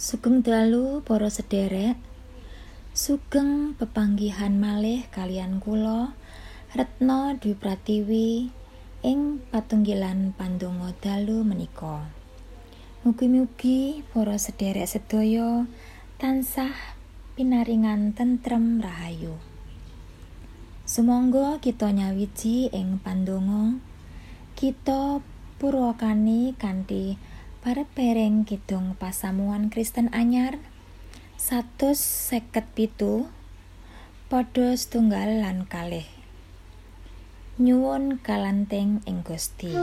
Sugeng dalu para sederek. Sugeng pepanggihan malih kalian kula Retno Dwi Pratiwi ing patunggilan pandonga dalu menika. Mugi-mugi para sederek sedaya tansah pinaringan tentrem rahayu. Sumangga kita nyawiji ing pandonga kita purwakani kanthi Parepering Kidung Pasamuan Kristen Anyar satus seket pitu padha setunggal lan kalih. Nyuwun kalanting ing Gusti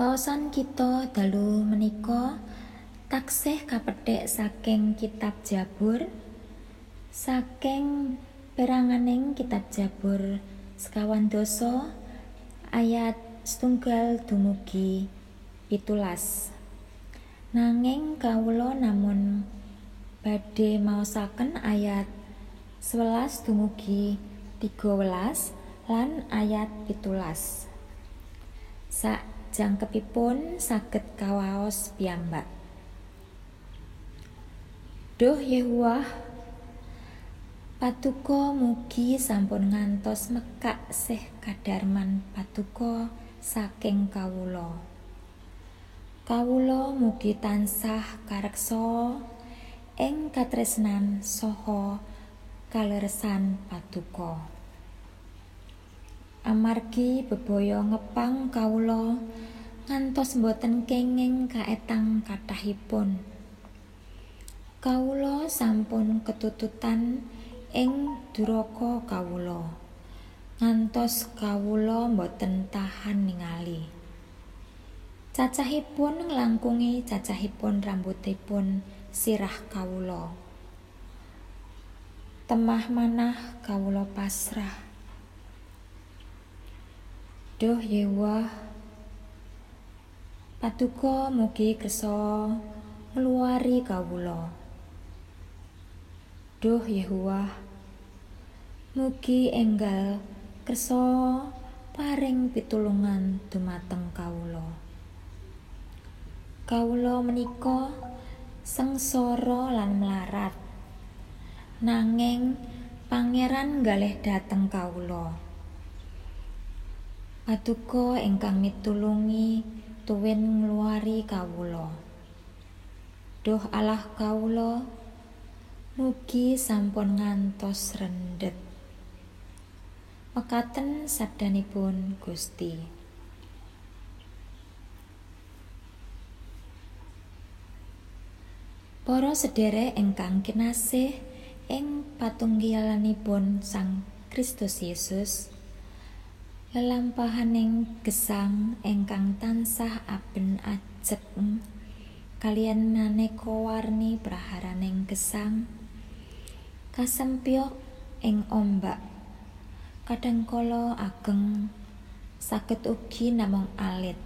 Waosan kita dalu menika taksih kapethik saking kitab Jabur. Saking peranganing kitab Jabur sekawan dosa ayat setunggal dumugi pitulas nanging kawula namun badhe maosaken ayat 11 dumugi 13 lan ayat pitulas sak jangkepipun saged kawaos piyambak. Duh Yehuwah, patuko mugi sampun ngantos mekak sih kadarman patuko saking kawulo. Kawulo mugi tansah kareksa ing katresnan soho kaleresan patuko. amargi bebaya ngepang kawula ngantos boten kenging kaetang kathahipun kawula sampun ketututan ing duraka kawula. Ngantos kawula boten tahan ningali. Cacahipun nglangkungi cacahipun rambutipun sirah kawula. Temah manah kawula pasrah. Duh Yewa Patuko mugi kersa ngluari kawula Duh Yehuwa mugi enggal kersa paring pitulungan dumateng kawula. Kawula menika sengsara lan melarat. Nanging pangeran galih dateng kawula. Paduka ingkang mitulungi tuwin ngluari kawula. Duh Allah kawula mugi sampun ngantos rendet. Mekaten sabdanipun Gusti. Para sederek ingkang kinasih ing patunggilanipun Sang Kristus Yesus. lelampahaning gesang ingkang tansah aben ajeg kalian maneka warni praharaning gesang kasempyok ing ombak kadangkala ageng saged ugi namung alit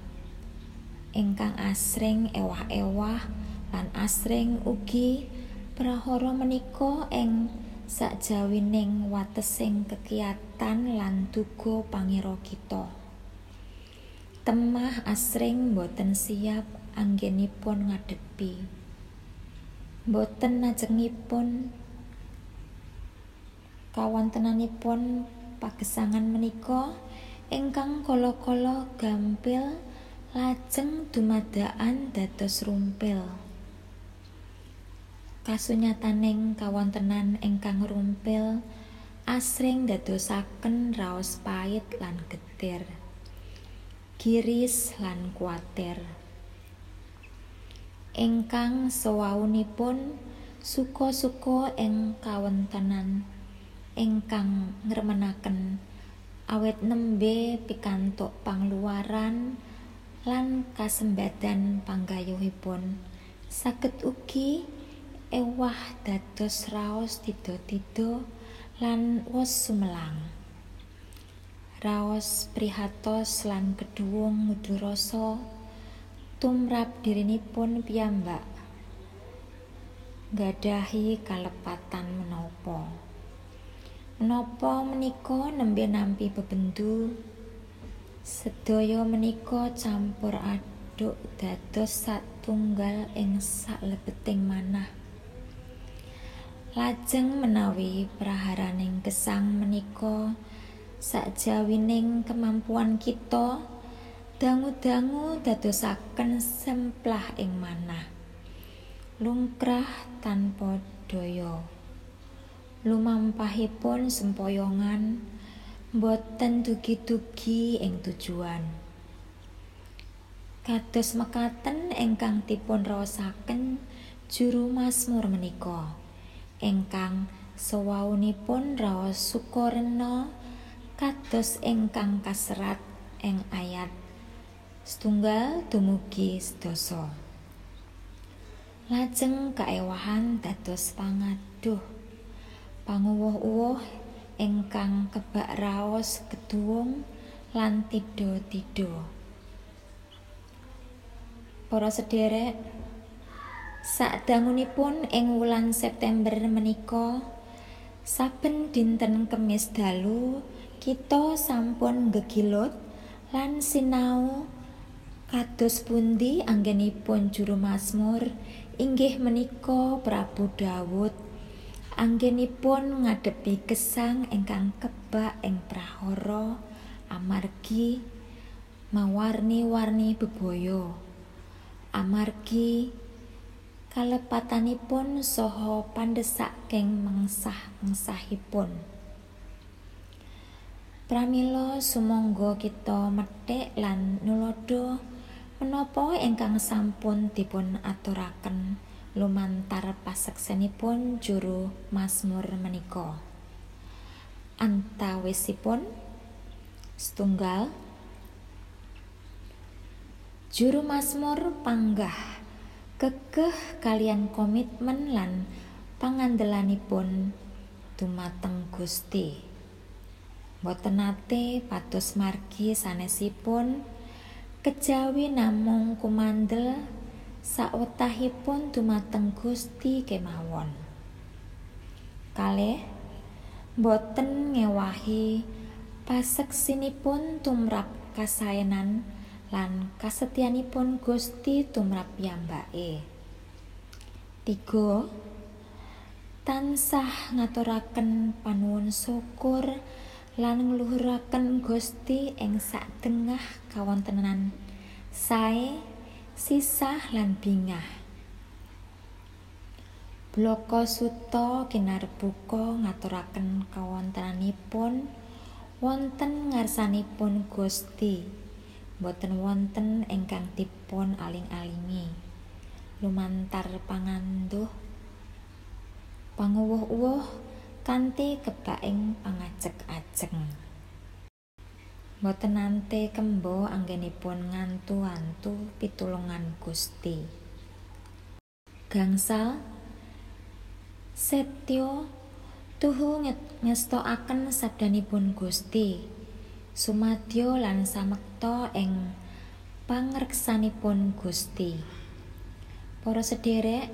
ingkang asring ewah-ewah lan asring ugi prahara menika ing sakjawining watesing kekiyatan lan tuga pangira kita. Temah asring boten siap anggenipun ngadepi. Boten najengipun kawontenanipun pagesangan menika ingkang kala-kala gampil lajeng dumadaan dados rumpil. kasunyataning kawontenan ingkang rumpil asring dadosaken raos pait lan getir giris lan kuatir ingkang sewaunipun suka-suka ing kawontenan ingkang ngremenaken awet nembe pikantuk pangluaran lan kasembadan panggayuhipun. Saged ugi ewah dados raos tido-tido lan wos sumelang. Raos prihatos lan keduwung ngudurasa tumrap dirinipun piyambak. Gadahi kalepatan menapa menapa menika nembe nampi bebendu? Sedaya menika campur aduk dados satunggal ing salebeting manah. Lajeng menawi praharaning gesang menika sakjawining kemampuan kita dangu-dangu dadosaken semplah ing manah. Lungkrah tanpa daya lumampahipun sempoyongan boten dugi-dugi ing tujuan. Kados mekaten ingkang dipun raosaken juru masmur menika ingkang sewaunipun raos sukorena kados ingkang kaserat ing ayat setunggal dumugi sedasa. Lajeng kaewahan dados pangaduh panguwuh-uwuh ingkang kebak raos keduwung lan tido-tido. Para sederek Sadangunipun ing wulan September menika saben dinten Kemis dalu kita sampun gegilut lan sinau kados pundi anggenipun juru Mazmur inggih menika Prabu Dawud anggenipun ngadepi gesang ingkang kebak ing prahara amargi mawarni-warni bebaya amargi kalepatanipun saha pandesak keng mengsah-mengsahipun. Pramila sumangga kita methek lan nulodo menapa ingkang sampun dipun aturaken lumantar paseksenipun juru Mazmur menika. Antawisipun setunggal Juru Mazmur panggah kekeh kalian komitmen lan pangandelanipun dumateng Gusti. Mboten nate pados margi sanesipun kejawi namung kumandel sawetahipun dumateng Gusti kemawon. Kalih boten ngewahi paseksinipun tumrap kasaenan lan kasetyanipun Gusti tumrap piyambake. Tiga tansah ngaturaken panuwun syukur lan ngluhuraken Gusti ing sak tengah kawontenan sae sisah lan bingah. Bloko suto kinarbuka ngaturaken kawontenanipun wonten ngarsanipun Gusti. Boten wonten ingkang dipun aling-alingi. Lumantar panganduh panguwuh-uwuh kanthi kebaing pangajeg-ajeng. Mboten nante kembo anggenipun ngantu-antu pitulungan Gusti. Gangsal Setyo tuhu ngestokaken sabdanipun Gusti. Sumadyo lan samekta ing pangreksanipun Gusti. Para sederek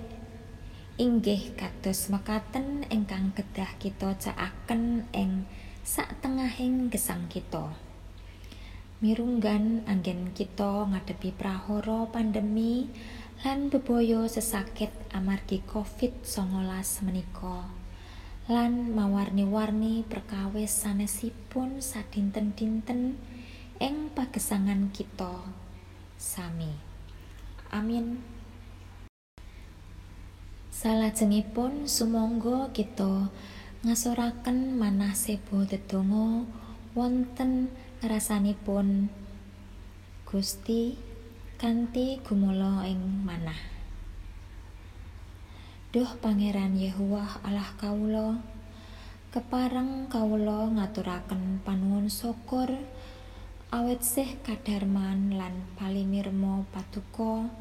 inggih kados mekaten ingkang kedah kita cakaken ing sak tengahing gesang kita. Mirunggan anggen kita ngadepi prahara pandemi lan bebaya sesakit amargi COVID-19 menika. Lan mawarni-warni perkawis sanesipun sadinten-dinten ing pagesangan kita. Sami. Amin. Salajengipun sumangga kita ngasoraken manah sebo dedonga wonten rasanipun Gusti kanthi gumula ing manah. Duh Pangeran Yehuwa Allah kawula kepareng kawula ngaturaken panuwun syukur awet sih kadarman lan palimirmo patuko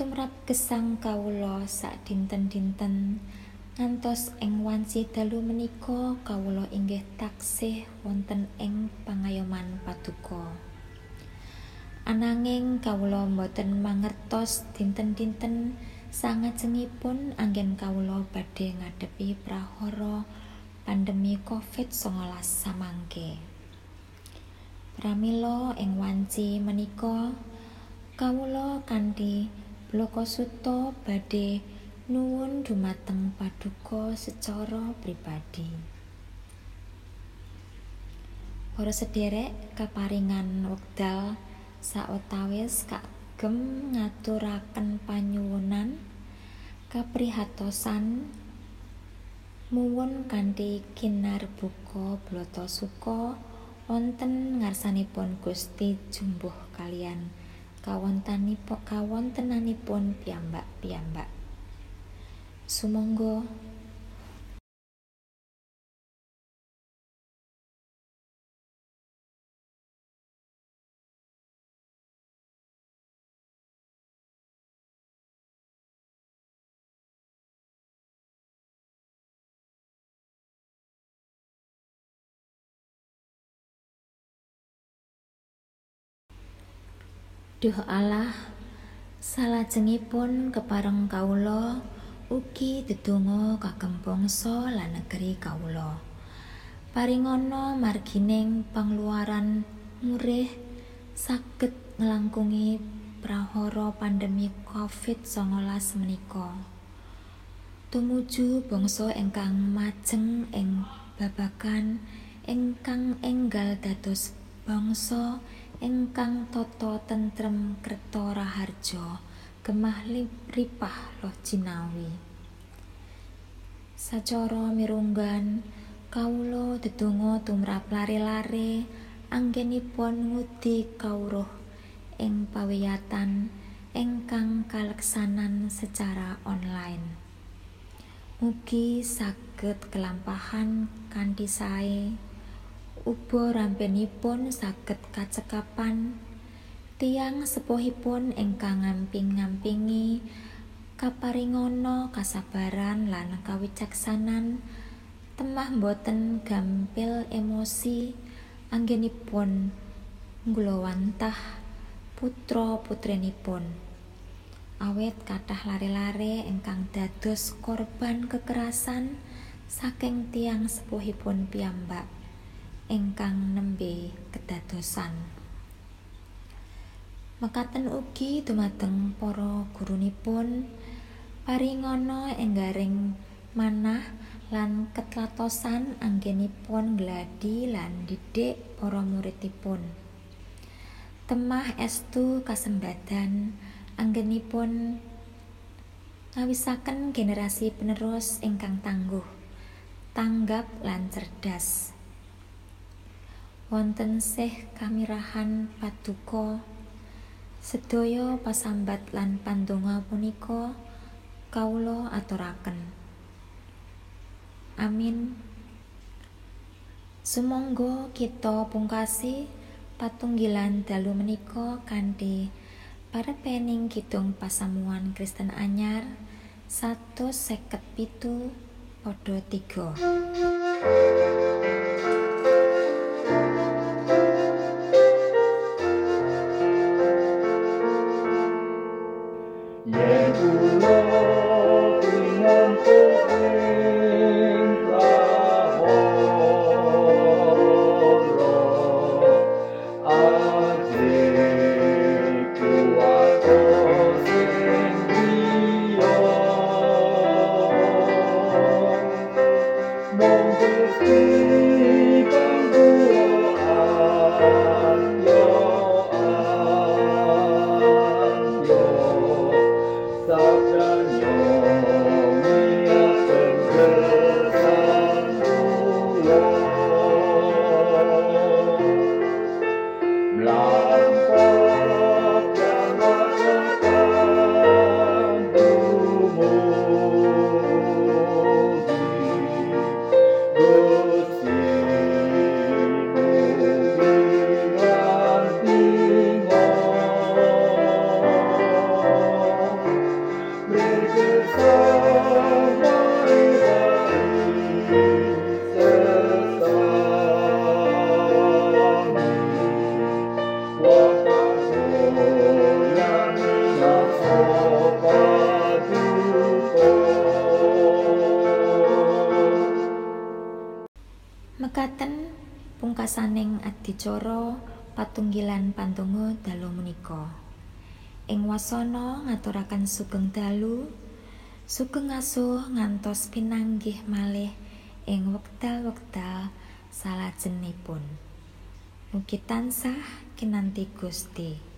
tumrap gesang kawula sak dinten-dinten ngantos ing wanci dalu menika kawula inggih taksih wonten ing pangayoman paduka. Ananging kawula boten mangertos dinten-dinten sangajengipun anggen kawula badhe ngadepi prahara pandemi covid-19 samangke. Pramila ing wanci menika kawula kanthi bloko suto badhe nuwun dumateng paduka secara pribadi. Para sederek kaparingan wekdal sawetawis kagem ngaturaken panyuwunan kaprihatosan muwun kanthi kinarbuka blata suka wonten ngarsanipun Gusti jumbuh kalian kawontenanipun kawontenanipun piyambak-piyambak. Sumangga. Duh Allah salajengipun kepareng kawula ugi dedonga kagem bangsa lan negeri kawula. Paringana margining pangluaran murih saged nglangkungi prahara pandemi COVID-19 menika. Tumuju bangsa ingkang majeng ing babagan ingkang enggal dados bangsa ingkang tata tentrem kreta raharja. Gemah ripah loh jinawi. Sacara mirunggan kawula dedonga tumrap lare-lare anggenipun ngudi kawruh ing pawiyatan ingkang kaleksanan secara online. Mugi saged kelampahan kanthi sae ubo rampenipun saged kacekapan Tiang sepuhipun ingkang ngamping-ngampingi kaparingana kasabaran lan kawicaksanan temah boten gampil emosi anggenipun nggulawantah putra putrinipun. Awet kathah lare-lare ingkang dados korban kekerasan saking tiang sepuhipun piyambak ingkang nembe kedadosan mekaten ugi dumateng para gurunipun paringana enggaring manah lan ketlatosan anggenipun gladi lan didik para muridipun. Temah estu kasembadan anggenipun ngawisaken generasi penerus ingkang tangguh tanggap lan cerdas. Wonten sih kamirahan paduka sedaya pasambat lan pandonga punika kawula aturaken. Amin. Sumangga kita pungkasi patunggilan dalu menika kanthi parepening kidung pasamuan Kristen anyar 157 padha 3 adicara patunggilan pandonga dalu menika. Ing wasana ngaturaken sugeng dalu, sugeng asuh ngantos pinanggih malih ing wekdal-wekdal salajengipun. Mugi tansah kinanti Gusti.